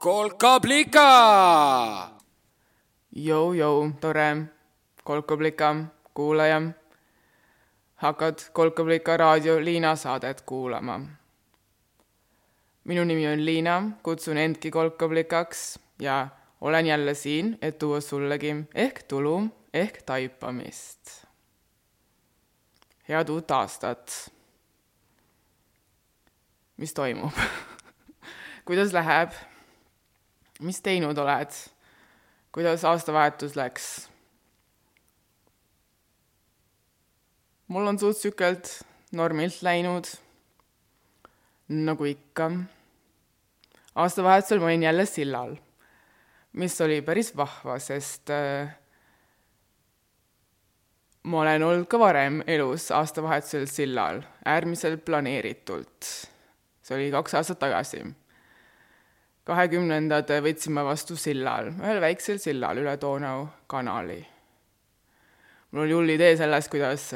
kolkablika. Jou-jou, tore kolkablika kuulaja. hakkad kolkablika raadio Liina saadet kuulama. minu nimi on Liina, kutsun endki kolkablikaks ja olen jälle siin, et tuua sullegi ehk tulu ehk taipamist. head uut aastat. mis toimub kuidas läheb? Mis teinud oled? kuidas aastavahetus läks? mul on suht sükelt normilt läinud, nagu ikka. aastavahetusel ma olin jälle sillal, mis oli päris vahva, sest äh, ma olen olnud ka varem elus aastavahetusel sillal, äärmiselt planeeritult. see oli kaks aastat tagasi kahekümnendad võtsime vastu sillal, ühel väiksel sillal üle Donau kanali. mul oli hull idee sellest, kuidas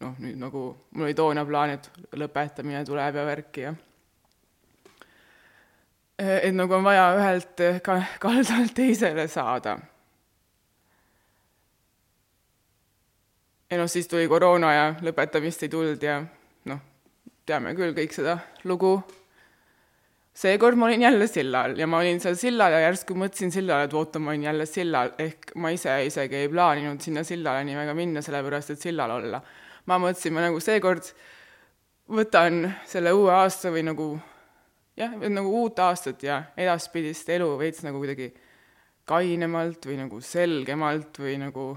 noh, nüüd nagu mul oli toona plaan, et lõpetamine tuleb ja värki ja et nagu on vaja ühelt ka kaldalt teisele saada. ja noh, siis tuli koroona ja lõpetamist ei tulnud ja noh, teame küll kõik seda lugu seekord ma olin jälle sillal ja ma olin seal sillal ja järsku mõtlesin sillale, et oota, ma olin jälle sillal, ehk ma ise isegi ei plaaninud sinna sillale nii väga minna, sellepärast et sillal olla. ma mõtlesin, ma nagu seekord võtan selle uue aasta või nagu jah, nagu uut aastat ja edaspidist elu veits nagu kuidagi kainemalt või nagu selgemalt või nagu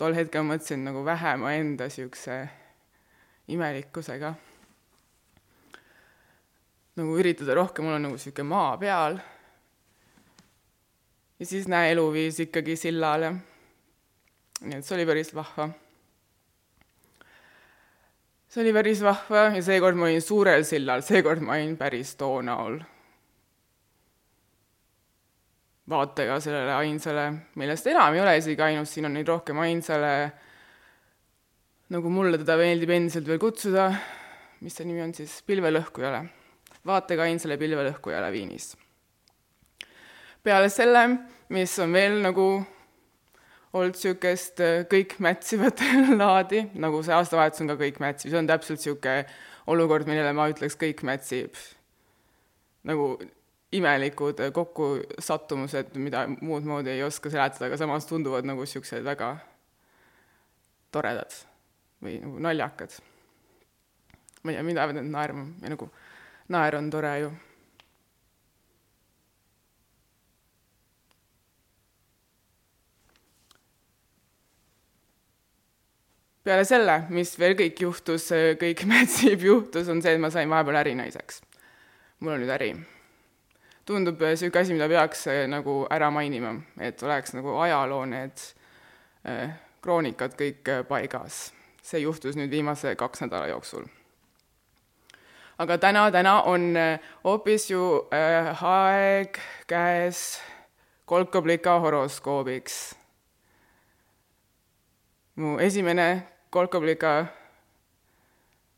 tol hetkel mõtlesin nagu vähema enda niisuguse imelikkusega nagu üritada rohkem olla nagu niisugune maa peal. ja siis näe, elu viis ikkagi sillale. nii et see oli päris vahva. see oli päris vahva ja seekord ma olin suurel sillal, seekord ma olin päris Donaul. vaatega sellele ainsale, millest enam ei ole isegi ainus, siin on neid rohkem ainsale, nagu mulle teda meeldib endiselt veel kutsuda, mis see nimi on siis, pilvelõhkujale vaatega ainsale pilvelõhkujale Viinis. peale selle, mis on veel nagu olnud niisugust äh, kõik mätsivat laadi, nagu see aastavahetus on ka kõik mätsiv, see on täpselt niisugune olukord, millele ma ütleks, kõik mätsib. nagu imelikud kokkusattumused, mida muud moodi ei oska seletada, aga samas tunduvad nagu niisugused väga toredad või nagu naljakad. ma ei tea, mida peavad need naerma ja nagu naer on tore ju. peale selle, mis veel kõik juhtus, kõik mätsib juhtus, on see, et ma sain vahepeal ärinaiseks. mul on nüüd äri. tundub niisugune asi, mida peaks eh, nagu ära mainima, et oleks nagu ajaloo need eh, kroonikad kõik eh, paigas. see juhtus nüüd viimase kaks nädala jooksul aga täna, täna on äh, hoopis ju äh, aeg käes kolkablika horoskoobiks. mu esimene kolkablika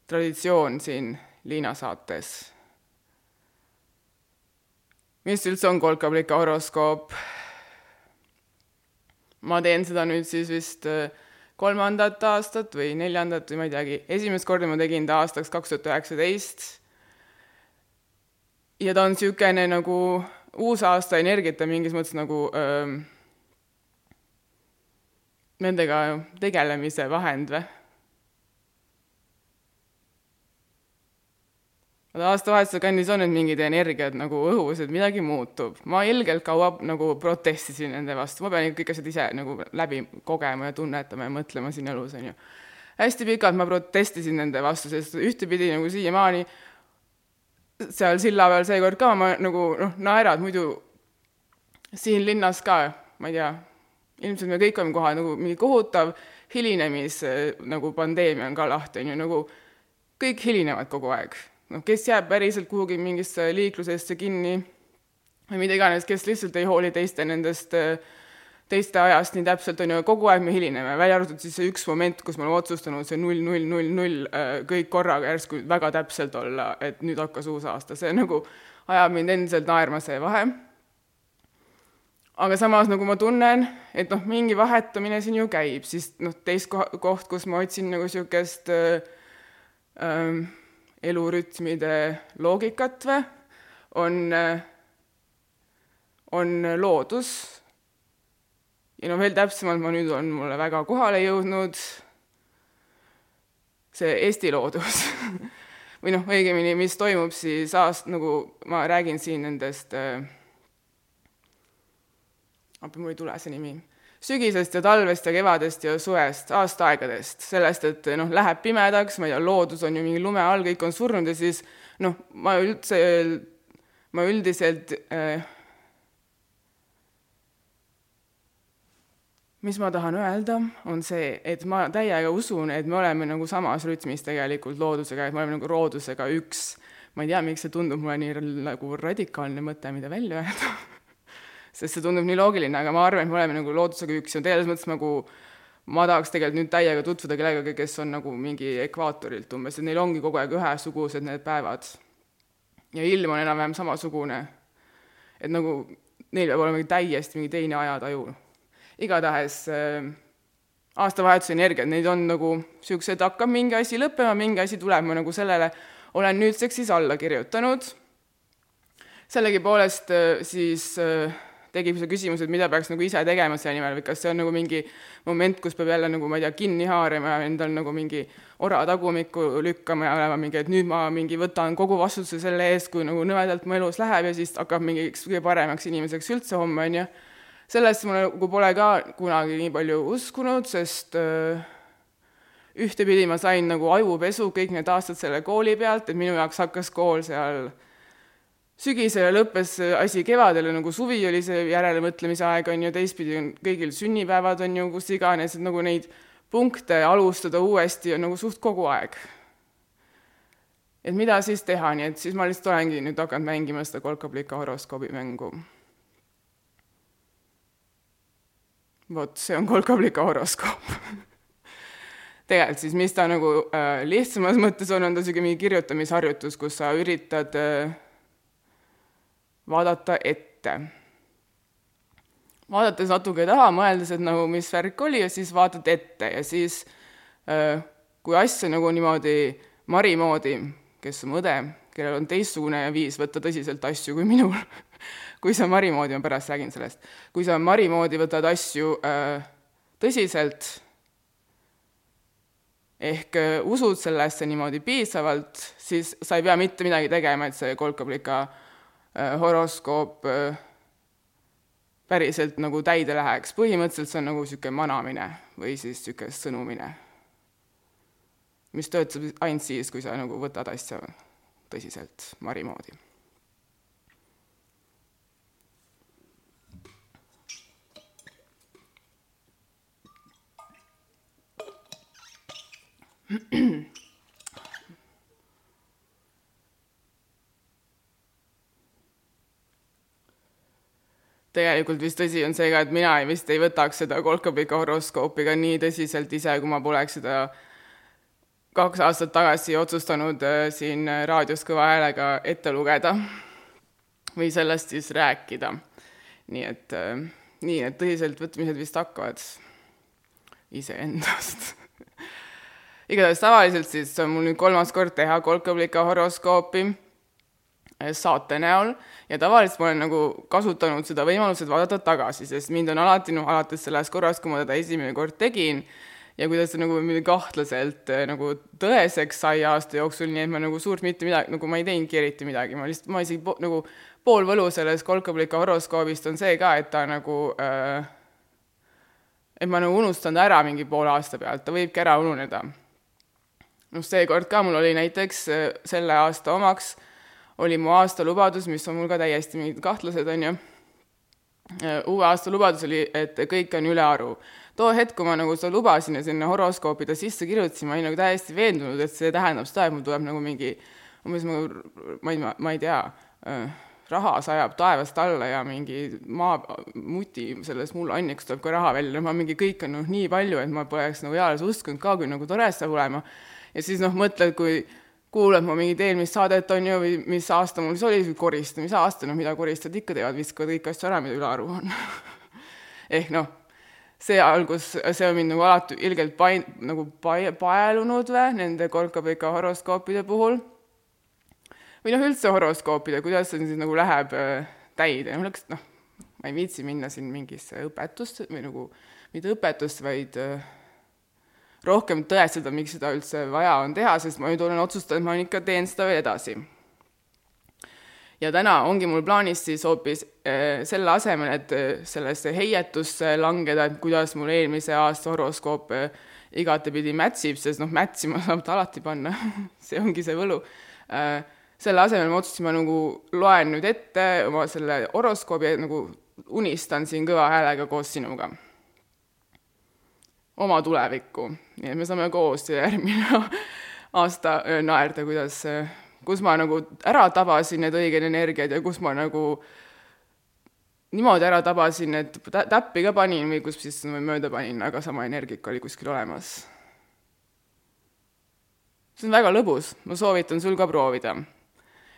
traditsioon siin Liina saates. mis üldse on kolkablika horoskoop? ma teen seda nüüd siis vist äh, kolmandat aastat või neljandat või ma ei teagi, esimest korda ma tegin ta aastaks kaks tuhat üheksateist. ja ta on niisugune nagu uusaasta energiate mingis mõttes nagu öö, nendega tegelemise vahend või aga aastavahetuse kandis on nüüd mingid energiad nagu õhus, et midagi muutub. ma ilgelt kaua nagu protestisin nende vastu, ma pean kõik asjad ise nagu läbi kogema ja tunnetama ja mõtlema siin elus, on ju. hästi pikalt ma protestisin nende vastu, sest ühtepidi nagu siiamaani seal silla peal seekord ka ma nagu noh, naerad, muidu siin linnas ka, ma ei tea, ilmselt me kõik oleme kohal, nagu mingi kohutav hilinemis nagu pandeemia on ka lahti, on ju, nagu kõik hilinevad kogu aeg noh, kes jääb päriselt kuhugi mingisse liiklusesse kinni või mida iganes, kes lihtsalt ei hooli teiste nendest, teiste ajast nii täpselt, on ju, kogu aeg me hilineme, välja arvatud siis see üks moment, kus me oleme otsustanud see null, null, null, null kõik korraga järsku väga täpselt olla, et nüüd hakkas uus aasta, see nagu ajab mind endiselt naerma see vahe. aga samas nagu ma tunnen, et noh, mingi vahetumine siin ju käib, siis noh, teist koht, kus ma otsin nagu niisugust äh, äh, elurütmide loogikat või, on on loodus. ja no veel täpsemalt ma nüüd on mulle väga kohale jõudnud see Eesti loodus. Või noh, õigemini, mis toimub siis aast-, nagu ma räägin siin nendest äh,, appi mul ei tule see nimi, sügisest ja talvest ja kevadest ja suvest, aastaaegadest, sellest, et noh, läheb pimedaks, ma ei tea, loodus on ju mingi lume all, kõik on surnud ja siis noh, ma üldse, ma üldiselt äh, mis ma tahan öelda, on see, et ma täiega usun, et me oleme nagu samas rütmis tegelikult loodusega, et me oleme nagu loodusega üks. ma ei tea, miks see tundub mulle nii nagu radikaalne mõte, mida välja öelda sest see tundub nii loogiline, aga ma arvan, et me oleme nagu loodusega üks ja selles mõttes nagu ma tahaks tegelikult nüüd täiega tutvuda kellegagi, kes on nagu mingi ekvaatorilt umbes, et neil ongi kogu aeg ühesugused need päevad. ja ilm on enam-vähem samasugune. et nagu neil peab olema täiesti mingi teine ajataju igatahes äh, aastavahetuse energiat, neid on nagu niisugused, hakkab mingi asi lõppema, mingi asi tuleb, ma nagu sellele olen nüüdseks siis alla kirjutanud. sellegipoolest äh, siis äh, tekib see küsimus, et mida peaks nagu ise tegema selle nimel või kas see on nagu mingi moment, kus peab jälle nagu ma ei tea, kinni haarama ja endal nagu mingi ora tagumikku lükkama ja olema mingi, et nüüd ma mingi võtan kogu vastutuse selle eest, kui nagu nõmedalt mu elus läheb ja siis hakkab mingiks kõige paremaks inimeseks üldse homme, on ju. Sellesse ma nagu pole ka kunagi nii palju uskunud, sest äh, ühtepidi ma sain nagu ajupesu kõik need aastad selle kooli pealt, et minu jaoks hakkas kool seal sügisel ja lõppes asi kevadel nagu suvi oli see järelemõtlemise aeg, on ju, teistpidi on kõigil sünnipäevad, on ju, kus iganes, et nagu neid punkte alustada uuesti on nagu suht kogu aeg. et mida siis teha, nii et siis ma lihtsalt olengi nüüd hakanud mängima seda kolkablika horoskoobi mängu vot see on kolkablika horoskoop tegelikult siis, mis ta nagu äh, lihtsamas mõttes on, on ta niisugune mingi kirjutamisharjutus, kus sa üritad äh, vaadata ette. vaadates natuke taha, mõeldes, et nagu mis värk oli ja siis vaatad ette ja siis kui asja nagu niimoodi Mari moodi, kes on õde, kellel on teistsugune viis võtta tõsiselt asju kui minul kui sa Mari moodi, ma pärast räägin sellest, kui sa Mari moodi võtad asju tõsiselt, ehk usud sellesse niimoodi piisavalt, siis sa ei pea mitte midagi tegema, et see kolkablika äh, horoskoop äh, päriselt nagu täide läheks, põhimõtteliselt see on nagu niisugune manamine või siis niisugune sõnumine, mis töötab ainult siis, kui sa nagu võtad asja tõsiselt Mari moodi tegelikult vist tõsi on see ka, et mina ei vist ei võtaks seda kolkapika horoskoopi ka nii tõsiselt ise, kui ma poleks seda kaks aastat tagasi otsustanud äh, siin raadios kõva häälega ette lugeda või sellest siis rääkida. nii et, äh, nii need tõsiseltvõtmised vist hakkavad iseendast igatahes tavaliselt siis on mul nüüd kolmas kord teha kolkablika horoskoopi saate näol. Ja tavaliselt ma olen nagu kasutanud seda võimalust, et vaadata tagasi, sest mind on alati, noh, alates sellest korrast, kui ma teda esimene kord tegin, ja kuidas see nagu kahtlaselt eh, nagu tõeseks sai aasta jooksul, nii et ma nagu suurt mitte midagi, nagu ma ei teinudki eriti midagi, ma lihtsalt, ma isegi po, nagu pool võlu sellest kolkablika horoskoobist on see ka, et ta nagu äh, et ma nagu unustan ta ära mingi poole aasta pealt, ta võibki ära ununeda. Noh, seekord ka mul oli näiteks äh, selle aasta omaks, oli mu aastalubadus, mis on mul ka täiesti mingid kahtlased, on ju, äh, uue aasta lubadus oli, et kõik on ülearu. too hetk, kui ma nagu seda lubasin ja sinna horoskoopi ta sisse kirjutasin, ma olin nagu täiesti veendunud, et see tähendab seda, et mul tuleb nagu mingi umbes nagu ma ei, ma ei tea, äh, raha sajab taevast alla ja mingi maa, muti selles mullaanniks tuleb ka raha välja, ma mingi kõik on noh, nii palju, et ma poleks nagu eales uskunud ka, kui nagu tore see saab olema. Ja siis noh, mõtled, kui, kuulad mu mingit eelmist saadet, on ju, või mis aasta mul siis oli, koristamise aasta, noh, mida koristajad ikka teevad, viskavad kõiki asju ära, mida üle aru on ehk noh, see algus, see on mind nagu alati ilgelt pain-, nagu pae-, paelunud või, nende kolkapika horoskoopide puhul. või noh, üldse horoskoopide, kuidas see siis nagu läheb äh, täide, noh, noh, ma ei viitsi minna siin mingisse õpetusse või nagu, mitte õpetust, vaid äh, rohkem tõestada, miks seda üldse vaja on teha, sest ma nüüd olen otsustanud, ma ikka teen seda veel edasi. ja täna ongi mul plaanis siis hoopis äh, selle asemel, et äh, sellesse heietusse langeda, et kuidas mul eelmise aasta horoskoop äh, igatepidi mätsib, sest noh, mätsima saab ta alati panna. See ongi see võlu. Selle asemel ma otsustasin, ma nagu loen nüüd ette oma selle horoskoobi, nagu unistan siin kõva häälega koos sinuga oma tulevikku, nii et me saame koos järgmine aasta naerda, kuidas, kus ma nagu ära tabasin need õiged energiad ja kus ma nagu niimoodi ära tabasin, et täppi ka panin või kus siis mööda panin, aga sama energika oli kuskil olemas. see on väga lõbus, ma soovitan sul ka proovida.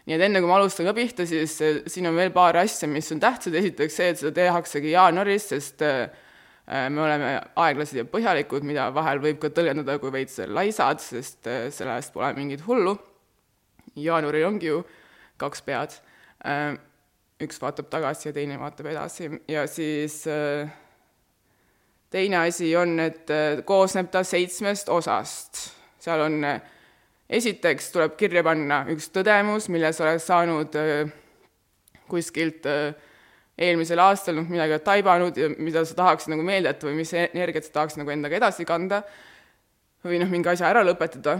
nii et enne, kui ma alustan ka pihta, siis siin on veel paar asja, mis on tähtsad, esiteks see, et seda tehaksegi jaanuaris, sest Äh, me oleme aeglased ja põhjalikud, mida vahel võib ka tõlgendada kui veits laisad, sest äh, sellest pole mingit hullu. jaanuaril ongi ju kaks pead. Äh, üks vaatab tagasi ja teine vaatab edasi ja siis teine asi on, et koosneb ta seitsmest osast. seal on, esiteks tuleb kirja panna üks tõdemus, mille sa oled saanud kuskilt äh, eelmisel aastal noh, midagi oled taibanud ja mida sa tahaksid nagu meelde jätta või mis energiat sa tahaksid nagu endaga edasi kanda, või noh, mingi asja ära lõpetada,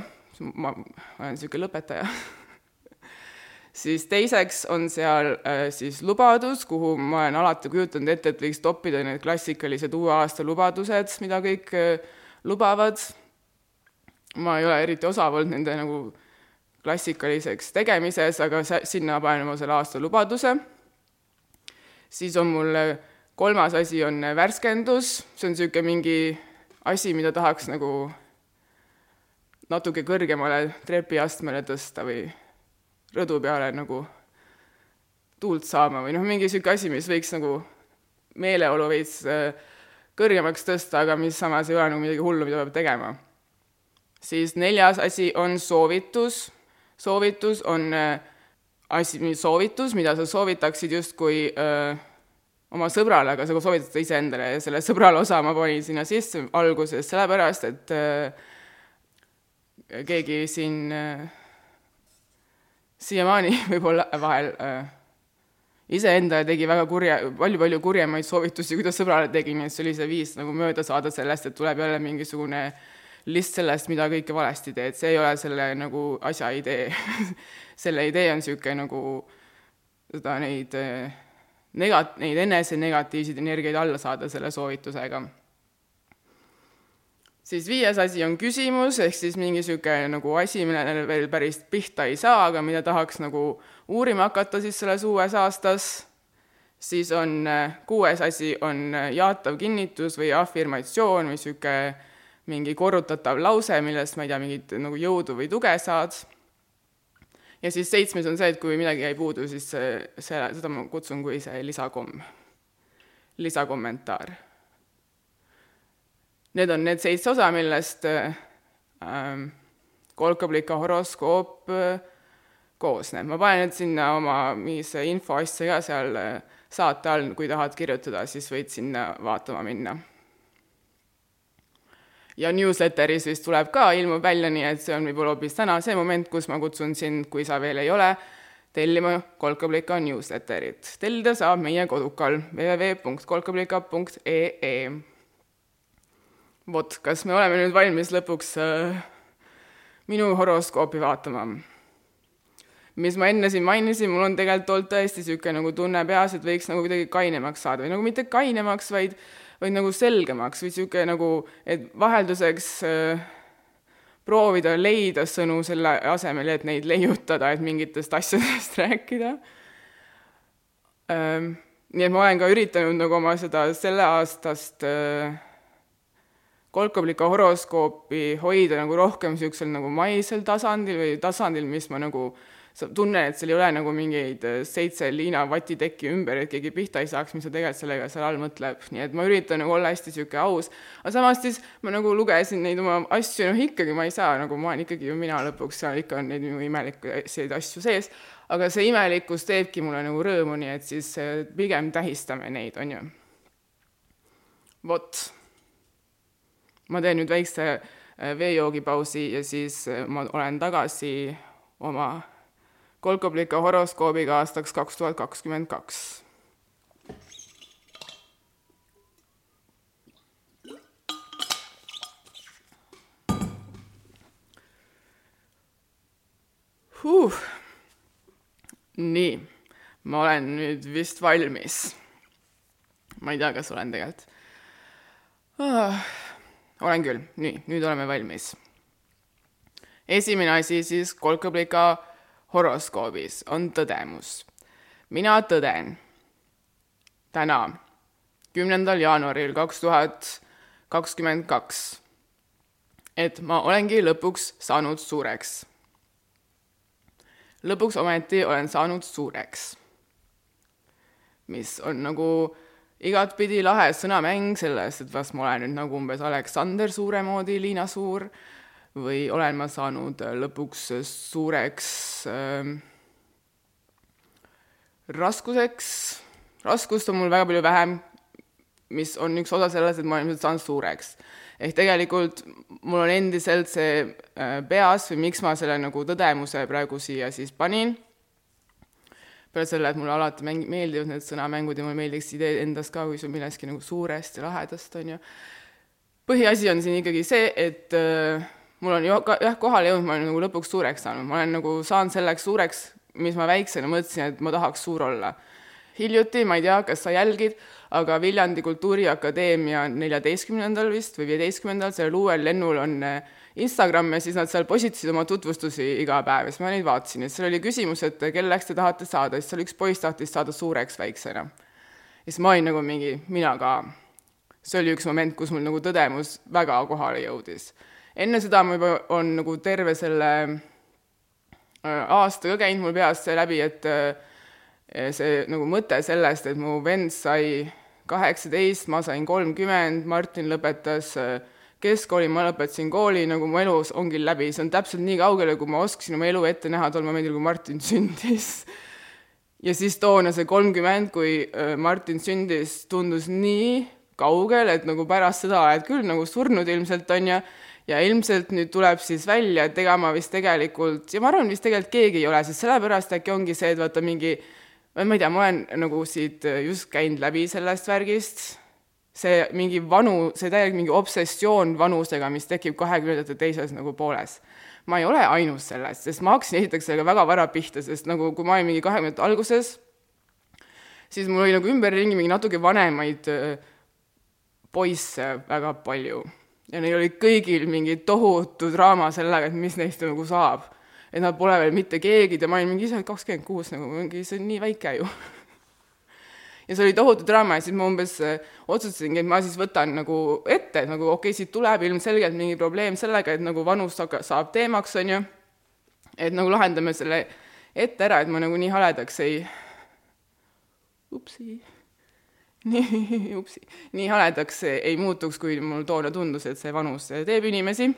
ma olen niisugune lõpetaja. Siis teiseks on seal äh, siis lubadus, kuhu ma olen alati kujutanud ette, et võiks toppida need klassikalised uue aasta lubadused, mida kõik äh, lubavad. ma ei ole eriti osav olnud nende nagu klassikaliseks tegemises, aga sinna panen ma selle aasta lubaduse siis on mul kolmas asi on värskendus, see on niisugune mingi asi, mida tahaks nagu natuke kõrgemale trepiastmele tõsta või rõdu peale nagu tuult saama või noh, mingi niisugune asi, mis võiks nagu meeleolu veits äh, kõrgemaks tõsta, aga mis samas ei ole nagu midagi hullu, mida peab tegema. siis neljas asi on soovitus. soovitus on äh, asi, soovitus, mida sa soovitaksid justkui öö, oma sõbrale, aga sa soovitad seda iseendale ja selle sõbrale osa ma panin sinna sisse alguses sellepärast, et öö, keegi siin siiamaani võib-olla vahel iseendale tegi väga kurja, palju-palju kurjemaid soovitusi, kuidas sõbrale tegi, nii et see oli see viis nagu mööda saada sellest, et tuleb jälle mingisugune list sellest, mida kõike valesti teed, see ei ole selle nagu asja idee. Selle idee on niisugune nagu seda neid eh, negat-, neid enese negatiivseid energiaid alla saada selle soovitusega. siis viies asi on küsimus, ehk siis mingi niisugune nagu asi, millele veel päris pihta ei saa, aga mida tahaks nagu uurima hakata siis selles uues aastas, siis on eh, kuues asi on eh, jaatav kinnitus või afirmatsioon või niisugune mingi korrutatav lause, millest ma ei tea, mingit nagu jõudu või tuge saad ja siis seitsmes on see, et kui midagi jäi puudu, siis see, see, seda ma kutsun kui see lisakomm, lisakommentaar. Need on need seitse osa, millest ähm, kolkablika horoskoop äh, koosneb. ma panen nüüd sinna oma mingisse infoasja ka seal äh, saate all, kui tahad kirjutada, siis võid sinna vaatama minna ja newsletteris vist tuleb ka, ilmub välja, nii et see on võib-olla hoopis täna see moment, kus ma kutsun sind, kui sa veel ei ole, tellima Kolkablika newsletterit. tellida saab meie kodukal www.kolkablika.ee. vot, kas me oleme nüüd valmis lõpuks äh, minu horoskoopi vaatama? mis ma enne siin mainisin, mul on tegelikult olnud tõesti niisugune nagu tunne peas, et võiks nagu kuidagi kainemaks saada või nagu mitte kainemaks, vaid vaid nagu selgemaks või niisugune nagu, et vahelduseks äh, proovida leida sõnu selle asemel, et neid leiutada, et mingitest asjadest rääkida ähm,. nii et ma olen ka üritanud nagu oma seda selleaastast äh, kolkablika horoskoopi hoida nagu rohkem niisugusel nagu maisel tasandil või tasandil, mis ma nagu sa tunnen, et seal ei ole nagu mingeid äh, seitse Liina vatitekki ümber, et keegi pihta ei saaks, mis ta tegelikult sellega seal all mõtleb, nii et ma üritan nagu olla hästi niisugune aus, aga samas siis ma nagu lugesin neid oma asju, noh ikkagi ma ei saa, nagu ma olen ikkagi ju mina lõpuks, seal ikka on neid nagu imelikke asju sees, aga see imelikkus teebki mulle nagu rõõmu, nii et siis äh, pigem tähistame neid, on ju. vot. ma teen nüüd väikse äh, veejoogipausi ja siis ma olen tagasi oma kolkoblika horoskoobiga aastaks kaks tuhat kakskümmend kaks. Huh. nii, ma olen nüüd vist valmis. ma ei tea, kas olen tegelikult ah,. olen küll, nii, nüüd oleme valmis. esimene asi siis kolkoblika horoskoobis on tõdemus. mina tõden täna, kümnendal jaanuaril kaks tuhat kakskümmend kaks, et ma olengi lõpuks saanud suureks. lõpuks ometi olen saanud suureks. mis on nagu igatpidi lahe sõnamäng sellest, et kas ma olen nüüd nagu umbes Aleksander Suure moodi Liina Suur või olen ma saanud äh, lõpuks äh, suureks äh, raskuseks, raskust on mul väga palju vähem, mis on üks osa sellest, et ma olen ilmselt saanud suureks. ehk tegelikult mul on endiselt see äh, peas või miks ma selle nagu tõdemuse praegu siia siis panin, peale selle, et mulle alati mäng-, meeldivad need sõnamängud ja mulle meeldiks idee endast ka kui sul millestki nagu suurest ja lahedast, on ju. põhiasi on siin ikkagi see, et äh, mul on ka jah, kohale jõudnud, ma olen nagu lõpuks suureks saanud, ma olen nagu saanud selleks suureks, mis ma väiksena mõtlesin, et ma tahaks suur olla. hiljuti, ma ei tea, kas sa jälgid, aga Viljandi Kultuuriakadeemia neljateistkümnendal vist või viieteistkümnendal, sellel uuel lennul on eh, Instagram ja siis nad seal postitasid oma tutvustusi iga päev ja siis ma neid vaatasin ja seal oli küsimus, et kelleks te tahate saada, siis seal üks poiss tahtis saada suureks väiksena. ja siis ma olin nagu mingi, mina ka. see oli üks moment, kus mul nagu tõdemus väga kohale jõudis enne seda ma juba on nagu terve selle äh, aasta ka käinud mul peast see läbi, et äh, see nagu mõte sellest, et mu vend sai kaheksateist, ma sain kolmkümmend, Martin lõpetas äh, keskkooli, ma lõpetasin kooli, nagu mu elus ongi läbi, see on täpselt nii kaugele, kui ma oskasin oma elu ette näha tol momendil, kui Martin sündis. ja siis toona see kolmkümmend, kui Martin sündis, tundus nii kaugel, et nagu pärast seda oled küll nagu surnud ilmselt, on ju, ja ilmselt nüüd tuleb siis välja, et ega ma vist tegelikult, ja ma arvan, vist tegelikult keegi ei ole, sest sellepärast äkki ongi see, et vaata mingi, ma ei tea, ma olen nagu siit just käinud läbi sellest värgist, see mingi vanu, see täielik mingi obsessioon vanusega, mis tekib kahekümnendate teises nagu pooles. ma ei ole ainus selles, sest ma hakkasin esiteks sellega väga vara pihta, sest nagu kui ma olin mingi kahekümnendate alguses, siis mul oli nagu ümberringi mingi natuke vanemaid äh, poisse väga palju ja neil oli kõigil mingi tohutu draama sellega, et mis neist nagu saab. et nad pole veel mitte keegi ma olin mingi ise kakskümmend kuus nagu mingi, see on nii väike ju. Ja see oli tohutu draama ja siis ma umbes äh, otsustasingi, et ma siis võtan nagu ette, et nagu okei okay,, siit tuleb ilmselgelt mingi probleem sellega, et nagu vanus saab teemaks, on ju, et nagu lahendame selle ette ära, et ma nagu nii haledaks ei, upsi nii, upsi, nii haledaks ei muutuks, kui mul toona tundus, et see vanus teeb inimesi.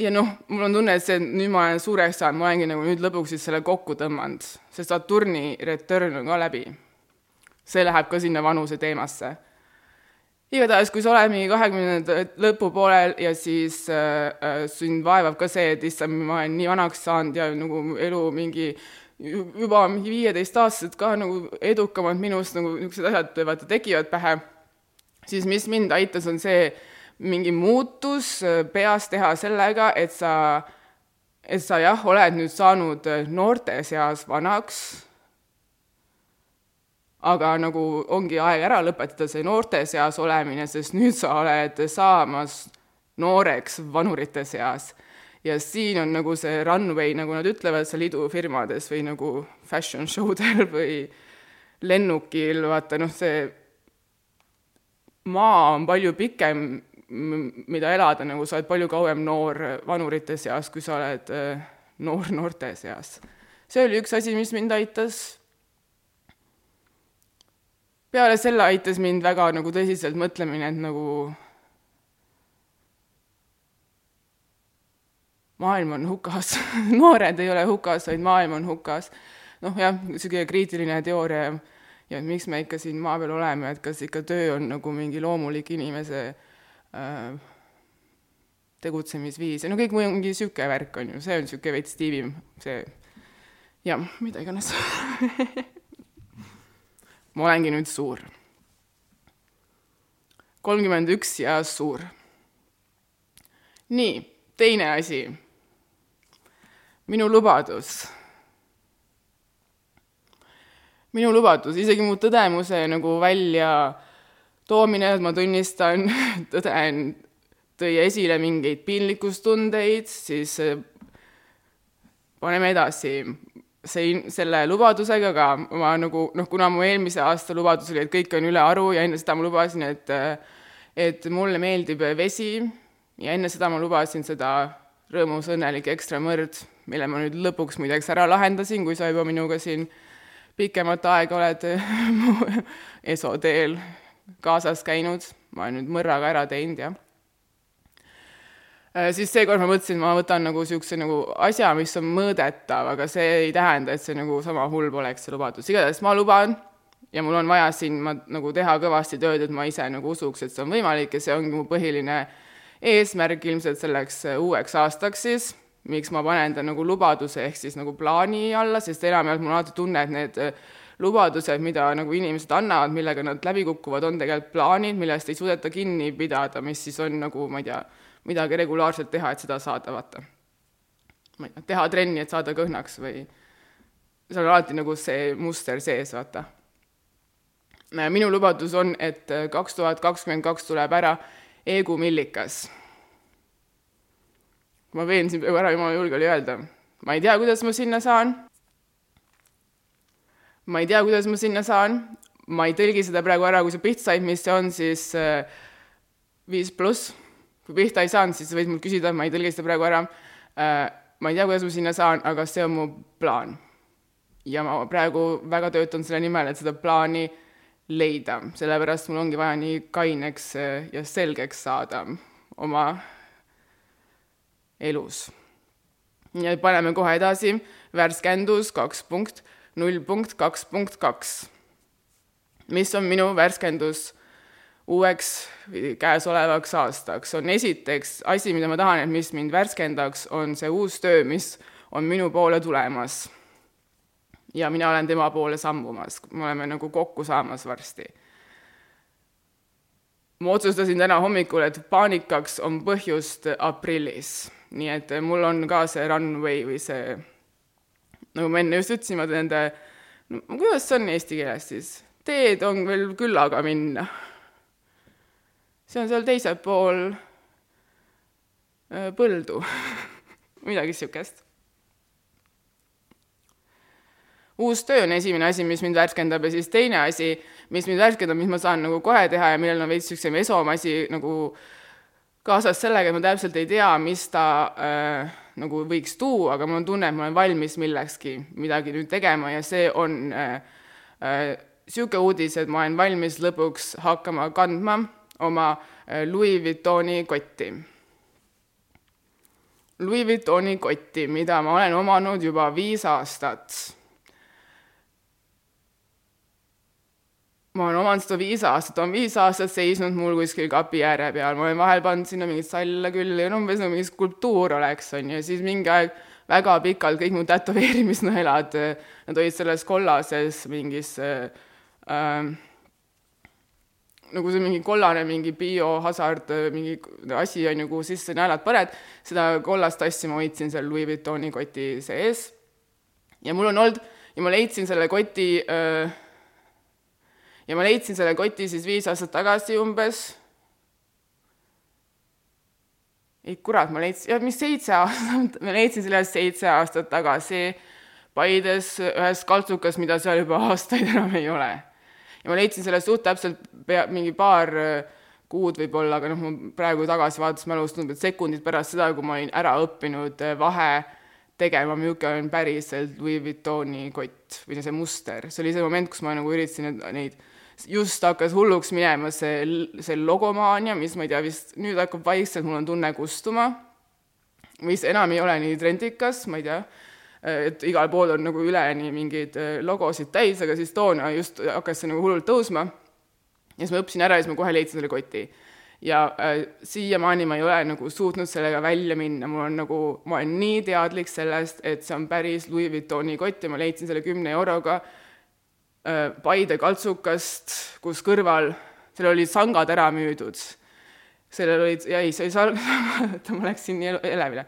ja noh, mul on tunne, et see, nüüd ma olen suureks saanud, ma olengi nagu nüüd lõpuks siis selle kokku tõmmanud, see Saturni return on ka läbi. see läheb ka sinna vanuse teemasse. igatahes, kui sa oled mingi kahekümnenda lõpupoolel ja siis äh, äh, sind vaevab ka see, et issand, ma olen nii vanaks saanud ja nagu elu mingi äh, juba mingi viieteistaastased ka nagu edukamad minust, nagu niisugused asjad vaata tekivad pähe, siis mis mind aitas, on see mingi muutus äh, peas teha sellega, et sa, et sa jah, oled nüüd saanud äh, noorte seas vanaks, aga nagu ongi aeg ära lõpetada see noorte seas olemine, sest nüüd sa oled saamas nooreks vanurite seas ja siin on nagu see runway, nagu nad ütlevad seal idufirmades või nagu fashion show del või lennukil, vaata noh, see maa on palju pikem, mida elada, nagu sa oled palju kauem noor vanurite seas, kui sa oled äh, noor noorte seas. see oli üks asi, mis mind aitas. peale selle aitas mind väga nagu tõsiselt mõtlemine, et nagu maailm on hukas noored ei ole hukas, vaid maailm on hukas. noh jah, niisugune kriitiline teooria ja, ja miks me ikka siin maa peal oleme, et kas ikka töö on nagu mingi loomulik inimese äh, tegutsemisviis ja no kõik mingi niisugune värk on ju, see on niisugune veits tiivim, see jah, mida iganes ma olengi nüüd suur. kolmkümmend üks ja suur. nii, teine asi minu lubadus. minu lubadus, isegi mu tõdemuse nagu välja toomine, et ma tunnistan, tõden, tõi esile mingeid piinlikkustundeid, siis äh, paneme edasi see, selle lubadusega ka ma nagu noh, kuna mu eelmise aasta lubadus oli, et kõik on ülearu ja enne seda ma lubasin, et äh, et mulle meeldib vesi ja enne seda ma lubasin seda rõõmus, õnnelik ekstra mõrd, mille ma nüüd lõpuks muideks ära lahendasin, kui sa juba minuga siin pikemat aega oled mu esoteel kaasas käinud, ma olen nüüd mõrraga ära teinud, jah. Äh, siis seekord ma mõtlesin, ma võtan nagu niisuguse nagu asja, mis on mõõdetav, aga see ei tähenda, et see nagu sama hull poleks, see lubadus. igatahes ma luban ja mul on vaja siin ma nagu teha kõvasti tööd, et ma ise nagu usuks, et see on võimalik ja see ongi mu põhiline eesmärk ilmselt selleks uueks aastaks siis miks ma panen ta nagu lubaduse ehk siis nagu plaani alla, sest enamjaolt mul on alati tunne, et need äh, lubadused, mida nagu inimesed annavad, millega nad läbi kukuvad, on tegelikult plaanid, millest ei suudeta kinni pidada, mis siis on nagu, ma ei tea, midagi regulaarselt teha, et seda saada, vaata. ma ei tea, teha trenni, et saada kõhnaks või seal on alati nagu see muster sees, vaata. minu lubadus on, et äh, kaks tuhat kakskümmend kaks tuleb ära Eegu Millikas ma veensin peaaegu ära, jumala julge oli öelda. ma ei tea, kuidas ma sinna saan. ma ei tea, kuidas ma sinna saan, ma ei tõlgi seda praegu ära, kui sa pihta said, mis see on siis äh, viis pluss. kui pihta ei saanud, siis sa võid mult küsida, ma ei tõlgi seda praegu ära äh,. ma ei tea, kuidas ma sinna saan, aga see on mu plaan. ja ma praegu väga töötan selle nimel, et seda plaani leida, sellepärast mul ongi vaja nii kaineks äh, ja selgeks saada oma elus. ja paneme kohe edasi, värskendus kaks punkt, null punkt kaks punkt kaks. mis on minu värskendus uueks käesolevaks aastaks, on esiteks asi, mida ma tahan, et mis mind värskendaks, on see uus töö, mis on minu poole tulemas. ja mina olen tema poole sammumas, me oleme nagu kokku saamas varsti ma otsustasin täna hommikul, et paanikaks on põhjust aprillis nii et mul on ka see runway või see, nagu ma enne just ütlesin, ma nende, no kuidas see on eesti keeles siis, teed on veel küllaga minna. see on seal teisel pool eh, põldu midagi niisugust. uus töö on esimene asi, mis mind värskendab ja siis teine asi, mis mind värskendab, mis ma saan nagu kohe teha ja millel on veits niisugune mesom asi nagu kaasas sellega, et ma täpselt ei tea, mis ta äh, nagu võiks tuua, aga mul on tunne, et ma olen valmis millekski midagi nüüd tegema ja see on niisugune äh, äh, uudis, et ma olen valmis lõpuks hakkama kandma oma äh, Louis Vuittoni kotti. Louis Vuittoni kotti, mida ma olen omanud juba viis aastat ma olen omanud seda viis aastat, on viis aastat seisnud mul kuskil kapi ääre peal, ma olen vahel pannud sinna mingeid salle küll ja umbes nagu mingi skulptuur oleks, on ju, ja siis mingi aeg väga pikalt kõik mu tätoveerimisnõelad, nad olid selles kollases mingis äh, äh, nagu see mingi kollane mingi biohasard, mingi asi on ju, kuhu sisse naelad paned, seda kollast asja ma hoidsin seal Louis Vuittoni koti sees. ja mul on olnud ja ma leidsin selle koti öö, äh, ja ma leidsin selle koti siis viis aastat tagasi umbes. ei kurat, ma leidsin, mis seitse aastat, ma leidsin selle seitse aastat tagasi Paides ühes kaltsukas, mida seal juba aastaid enam ei ole. ja ma leidsin sellest suht täpselt pea, mingi paar äh, kuud võib-olla, aga noh, ma praegu tagasi vaadates mälus tundub, et sekundid pärast seda, kui ma olin ära õppinud äh, vahe tegema, milline on päriselt Louis Vuittoni kott või see muster. see oli see moment, kus ma nagu üritasin neid, just hakkas hulluks minema see, see logomaania, mis ma ei tea, vist nüüd hakkab vaikselt, mul on tunne kustuma, mis enam ei ole nii trendikas, ma ei tea, et igal pool on nagu üleni mingeid äh, logosid täis, aga siis toona just hakkas see nagu hullult tõusma ja siis ma õppisin ära ja siis ma kohe leidsin selle koti. ja äh, siiamaani ma ei ole nagu suutnud sellega välja minna, mul on nagu, ma olen nii teadlik sellest, et see on päris Louis Vuittoni kott ja ma leidsin selle kümne euroga äh, Paide kaltsukast, kus kõrval, seal olid sangad ära müüdud. sellel olid, ei, see oli sang-, ma läksin nii elevile.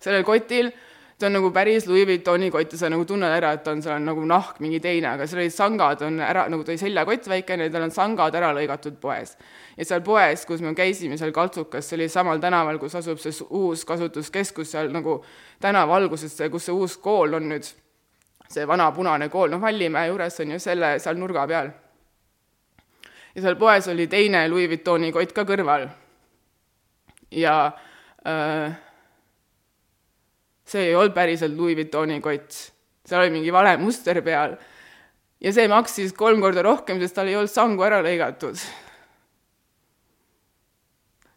sellel kotil see on nagu päris Louis Vuittoni kott ja sa nagu tunned ära, et on, seal on nagu nahk mingi teine, aga seal olid sangad on ära, nagu ta oli seljakott väikene, tal on sangad ära lõigatud poes. ja seal poes, kus me käisime, seal Kaltsukas, see oli samal tänaval, kus asub see uus kasutuskeskus seal nagu tänava alguses, kus see uus kool on nüüd, see vana punane kool, noh, Vallimäe juures on ju selle, seal nurga peal. ja seal poes oli teine Louis Vuittoni kott ka kõrval. ja äh, see ei olnud päriselt Louis Vuittoni kott, seal oli mingi vale muster peal. ja see maksis kolm korda rohkem, sest tal ei olnud sangu ära lõigatud.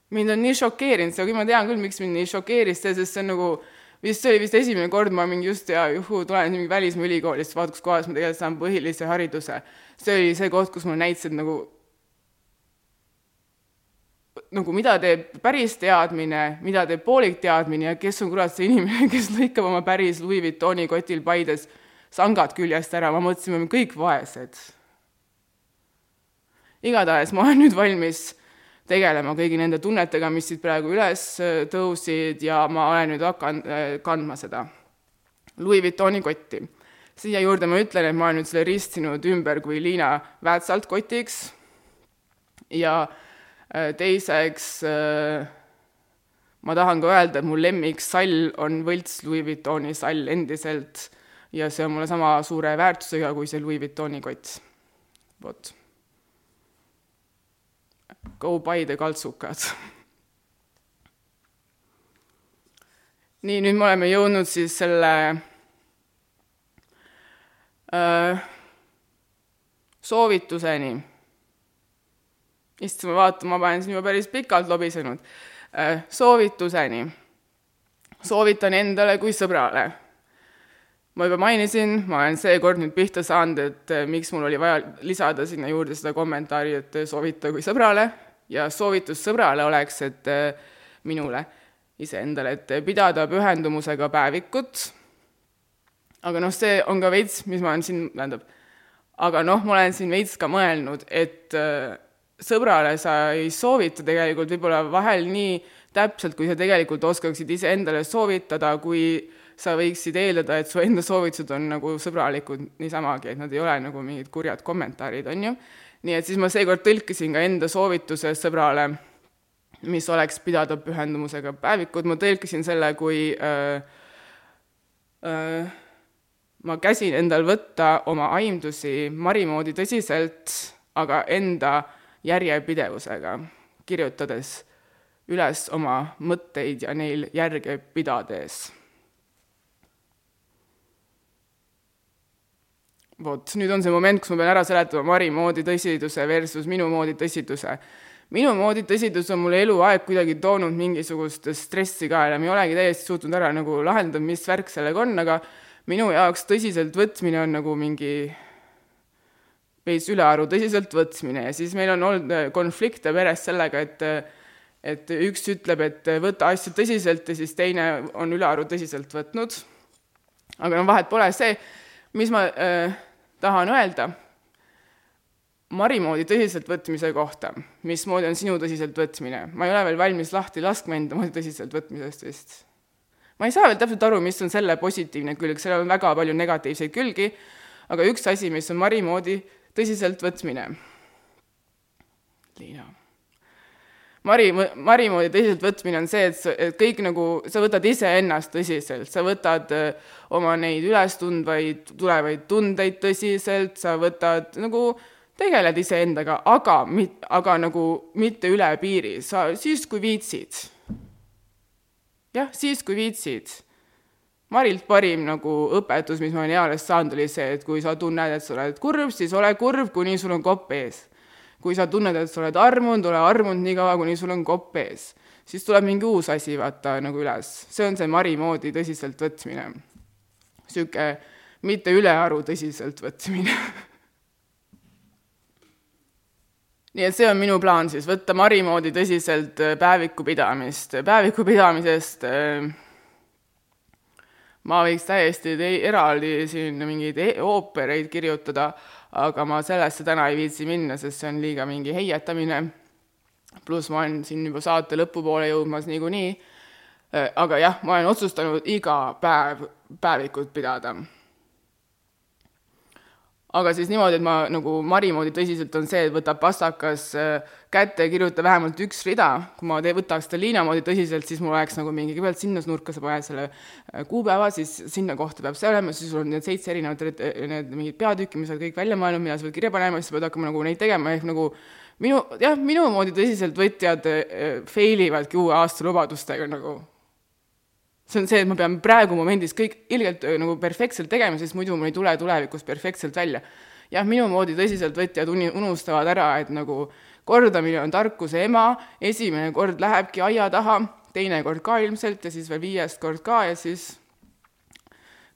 mind on nii šokeerinud see, ma tean küll, miks mind nii šokeeris see, sest see on nagu vist see oli vist esimene kord, ma mingi just ja juhuu, tulen mingi välismaa ülikoolist, vaata, kus kohas ma tegelikult saan põhilise hariduse. see oli see koht, kus mulle näitasid nagu nagu mida teeb päris teadmine, mida teeb poolik teadmine ja kes on kurat see inimene, kes lõikab oma päris Louis Vuittoni kotil Paides sangad küljest ära, ma mõtlesin, me oleme kõik vaesed. igatahes ma olen nüüd valmis tegelema kõigi nende tunnetega, mis siit praegu üles äh, tõusid ja ma olen nüüd hakanud äh, kandma seda Louis Vuittoni kotti. siia juurde ma ütlen, et ma olen nüüd selle ristinud ümber kui Liina Väätsalt kotiks ja Äh, teiseks ma tahan ka öelda, et mu lemmiksall on võlts Louis Vuittoni sall endiselt ja see on mulle sama suure väärtusega kui see Louis Vuittoni kott. vot. Go Paide kaltsukad. nii, nüüd me oleme jõudnud siis selle äh, soovituseni issand, ma vaatan, ma panen siin juba päris pikalt lobisenud. Äh, soovituseni. soovitan endale kui sõbrale. Ma juba mainisin, ma olen seekord nüüd pihta saanud, et äh, miks mul oli vaja lisada sinna juurde seda kommentaari, et äh, soovita kui sõbrale ja soovitus sõbrale oleks, et minule iseendale, et pidada pühendumusega päevikut, aga noh, see on ka veits, mis ma olen siin, tähendab, aga noh, ma olen siin veits ka mõelnud, et sõbrale sa ei soovita tegelikult võib-olla vahel nii täpselt, kui sa tegelikult oskaksid iseendale soovitada, kui sa võiksid eeldada, et su enda soovitused on nagu sõbralikud niisamagi, et nad ei ole nagu mingid kurjad kommentaarid, on ju. nii et siis ma seekord tõlkisin ka enda soovituse sõbrale, mis oleks pidada pühendumusega päevikud, ma tõlkisin selle kui äh, äh, ma käsin endal võtta oma aimdusi Mari moodi tõsiselt, aga enda järjepidevusega, kirjutades üles oma mõtteid ja neil järge pidades. Vot, nüüd on see moment, kus ma pean ära seletama Mari moodi tõsiduse versus minu moodi tõsiduse. minu moodi tõsidus on mulle eluaeg kuidagi toonud mingisugust stressi ka ma ei olegi täiesti suutnud ära nagu lahendada, mis värk sellega on, aga minu jaoks tõsiselt võtmine on nagu mingi veits ülearu tõsiseltvõtmine ja siis meil on olnud äh, konflikte peres sellega, et äh, et üks ütleb, et võta asju tõsiselt ja siis teine on ülearu tõsiselt võtnud. aga no vahet pole see, mis ma äh, tahan öelda Mari moodi tõsiseltvõtmise kohta, mismoodi on sinu tõsiseltvõtmine, ma ei ole veel valmis lahti laskma enda moodi tõsiseltvõtmisest vist. ma ei saa veel täpselt aru, mis on selle positiivne külg, sellel on väga palju negatiivseid külgi, aga üks asi, mis on Mari moodi tõsiseltvõtmine. Liina. Mari, Mari moodi tõsiseltvõtmine on see, et sa, et kõik nagu, sa võtad iseennast tõsiselt, sa võtad äh, oma neid ülestundvaid tulevaid tundeid tõsiselt, sa võtad nagu tegeled iseendaga, aga aga nagu mitte üle piiri, sa siis, kui viitsid. jah, siis, kui viitsid. Marilt parim nagu õpetus, mis ma olen eales saanud, oli see, et kui sa tunned, et sa oled kurb, siis ole kurb, kuni sul on kopp ees. Kui sa tunned, et sa oled armunud, ole armunud nii kaua, kuni sul on kopp ees. siis tuleb mingi uus asi, vaata, nagu üles. see on see Mari moodi tõsiseltvõtmine. niisugune mitte ülearu tõsiseltvõtmine nii et see on minu plaan siis, võtta Mari moodi tõsiselt äh, päeviku pidamist. päeviku pidamisest äh, ma võiks täiesti eraldi siin mingeid e oopereid kirjutada, aga ma sellesse täna ei viitsi minna, sest see on liiga mingi heietamine. pluss ma olen siin juba saate lõpupoole jõudmas niikuinii. Äh, aga jah, ma olen otsustanud iga päev päevikut pidada aga siis niimoodi, et ma nagu Mari moodi tõsiselt on see, et võtab pastakas äh, kätte ja kirjuta vähemalt üks rida, kui ma te-, võtaks seda Liina moodi tõsiselt, siis mul oleks nagu mingi, kõigepealt sinna nurka sa paned selle äh, kuupäeva, siis sinna kohta peab see olema, siis sul on need seitse erinevat need mingid peatükki, mis sa oled kõik välja mõelnud, mida sa pead kirja panema, siis sa pead hakkama nagu neid tegema, ehk nagu minu, jah, minu moodi tõsiseltvõtjad äh, fail ivadki uue aasta lubadustega nagu see on see, et ma pean praegu momendis kõik ilgelt nagu perfektselt tegema, sest muidu mul ei tule tulevikus perfektselt välja. jah, minu moodi tõsiseltvõtjad uni-, unustavad ära, et nagu kordamine on tarkuse ema, esimene kord lähebki aia taha, teine kord ka ilmselt ja siis veel viies kord ka ja siis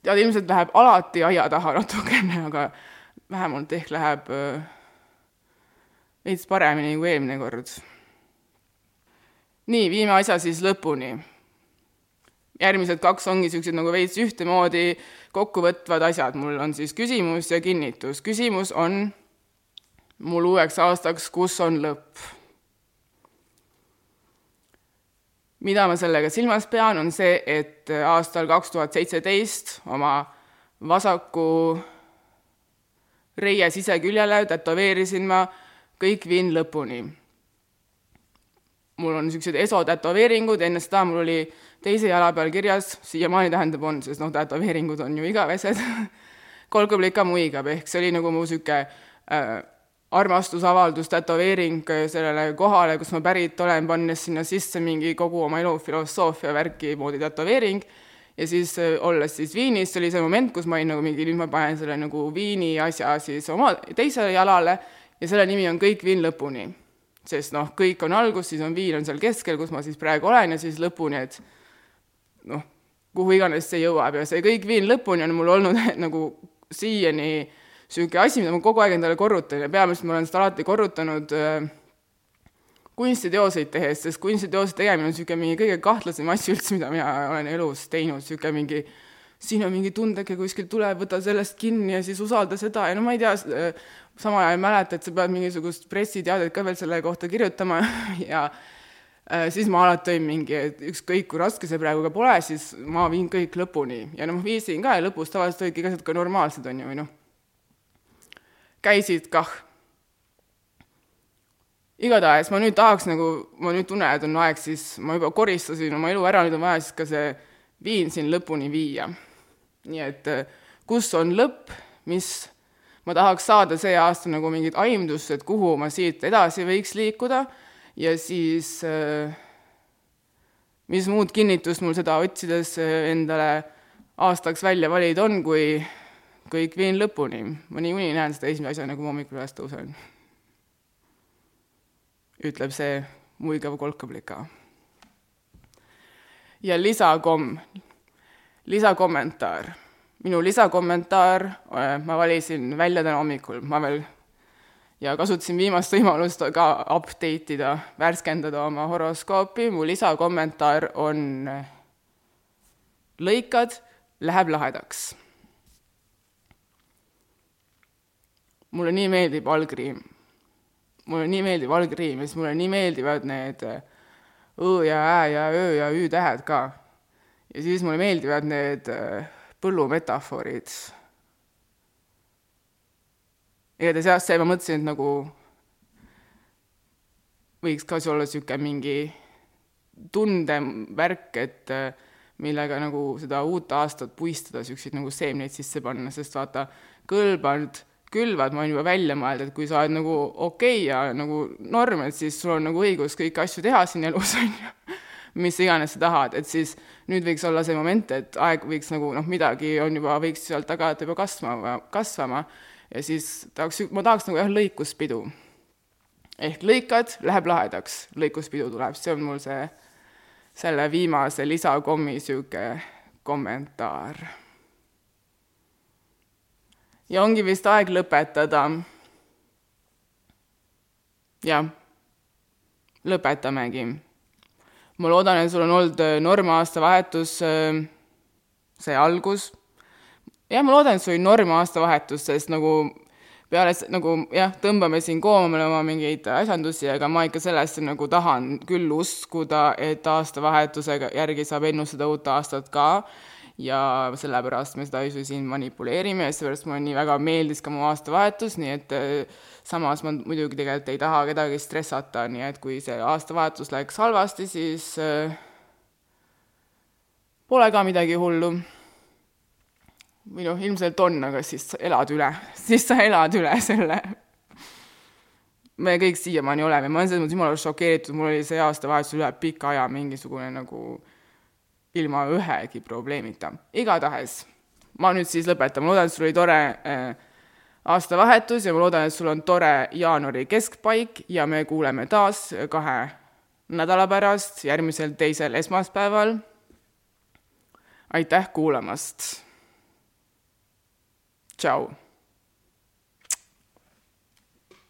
tead, ilmselt läheb alati aia taha natukene, aga vähemalt ehk läheb veits paremini kui eelmine kord. nii, viime asja siis lõpuni järgmised kaks ongi niisugused nagu veits ühtemoodi kokkuvõtvad asjad, mul on siis küsimus ja kinnitus. küsimus on mul uueks aastaks, kus on lõpp? mida ma sellega silmas pean, on see, et aastal kaks tuhat seitseteist oma vasaku reie siseküljele tätoveerisin ma kõik viin lõpuni. Mul on niisugused esotätoveeringud, enne seda mul oli teise jala peal kirjas, siiamaani tähendab on, sest noh, tätoveeringud on ju igavesed kolkublika muigab, ehk see oli nagu mu niisugune äh, armastusavaldus, tätoveering sellele kohale, kus ma pärit olen, pannes sinna sisse mingi kogu oma elu filosoofia värki moodi tätoveering, ja siis äh, olles siis Viinis, see oli see moment, kus ma olin nagu mingi, nüüd ma panen selle nagu Viini asja siis oma teisele jalale ja selle nimi on Kõik viin lõpuni. Sest noh, kõik on algus, siis on viin on seal keskel, kus ma siis praegu olen, ja siis lõpuni, et noh, kuhu iganes see jõuab ja see kõik viin lõpuni on mul olnud nagu siiani niisugune asi, mida ma kogu aeg endale korrutan ja peamiselt ma olen seda alati korrutanud äh, kunstiteoseid tehes, sest kunstiteose tegemine on niisugune mingi kõige kahtlasem asi üldse, mida mina olen elus teinud, niisugune mingi siin on mingi tundeke kuskilt tuleb, võta sellest kinni ja siis usalda seda ja no ma ei tea, samal ajal ei mäleta, et sa pead mingisugust pressiteadet ka veel selle kohta kirjutama ja Äh, siis ma alati tõin mingi, et ükskõik kui raske see praegu ka pole, siis ma viin kõik lõpuni ja noh, viisin ka ja lõpus tavaliselt olidki asjad ka normaalsed, on ju, või noh, käisid kah. igatahes ma nüüd tahaks nagu, ma nüüd tunnen, et on aeg siis, ma juba koristasin oma elu ära, nüüd on vaja siis ka see viin siin lõpuni viia. nii et äh, kus on lõpp, mis ma tahaks saada see aasta nagu mingit aimdust, et kuhu ma siit edasi võiks liikuda ja siis äh, mis muud kinnitust mul seda otsides äh, endale aastaks välja valida on, kui kõik viin lõpuni. ma niikuinii näen seda esimese asjana, kui ma hommikul üles tõusen. ütleb see muigav kolkablika. ja lisakomm, lisakommentaar. Minu lisakommentaar, äh, ma valisin välja täna hommikul, ma veel ja kasutasin viimast võimalust ka update ida, värskendada oma horoskoopi, mu lisakommentaar on lõikad, läheb lahedaks. mulle nii meeldib algriim. mulle nii meeldib algriim ja siis mulle nii meeldivad need õ ja ä ja ö ja ü tähed ka. ja siis mulle meeldivad need põllumetafoorid igatahes jah, see ma mõtlesin, et nagu võiks ka see olla niisugune mingi tundevärk, et millega nagu seda uut aastat puistada, niisuguseid nagu seemneid sisse panna, sest vaata, kõlbanud külvad, ma võin juba välja mõelda, et kui sa oled nagu okei okay ja nagu norm, et siis sul on nagu õigus kõiki asju teha siin elus, on ju, mis iganes sa tahad, et siis nüüd võiks olla see moment, et aeg võiks nagu noh, midagi on juba, võiks sealt tagant juba kasvama, kasvama ja siis tahaks, ma tahaks nagu jah, lõikuspidu. ehk lõikad, läheb lahedaks, lõikuspidu tuleb, see on mul see, selle viimase lisakommi niisugune kommentaar ja ongi vist aeg lõpetada. jah, lõpetamegi. Ma loodan, et sul on olnud äh, norm aastavahetus, äh, see algus. jah, ma loodan, et sul oli norm aastavahetus, sest nagu peale nagu jah, tõmbame siin koomale oma mingeid asjandusi, aga ma ikka sellesse nagu tahan küll uskuda, et aastavahetusega järgi saab ennustada uut aastat ka ja sellepärast me seda asju siin manipuleerime ja seepärast mulle nii väga meeldis ka mu aastavahetus, nii et äh, samas ma muidugi tegelikult ei taha kedagi stressata, nii et kui see aastavahetus läks halvasti, siis äh, pole ka midagi hullu. või noh, ilmselt on, aga siis elad üle, siis sa elad üle selle. me kõik siiamaani oleme, ma olen selles mõttes jumala šokeeritud, mul oli see aastavahetus üle pika aja mingisugune nagu ilma ühegi probleemita. igatahes, ma nüüd siis lõpetan, ma loodan, et sul oli tore äh, aastavahetus ja ma loodan, et sul on tore jaanuari keskpaik ja me kuuleme taas kahe nädala pärast, järgmisel teisel esmaspäeval. aitäh kuulamast! tšau!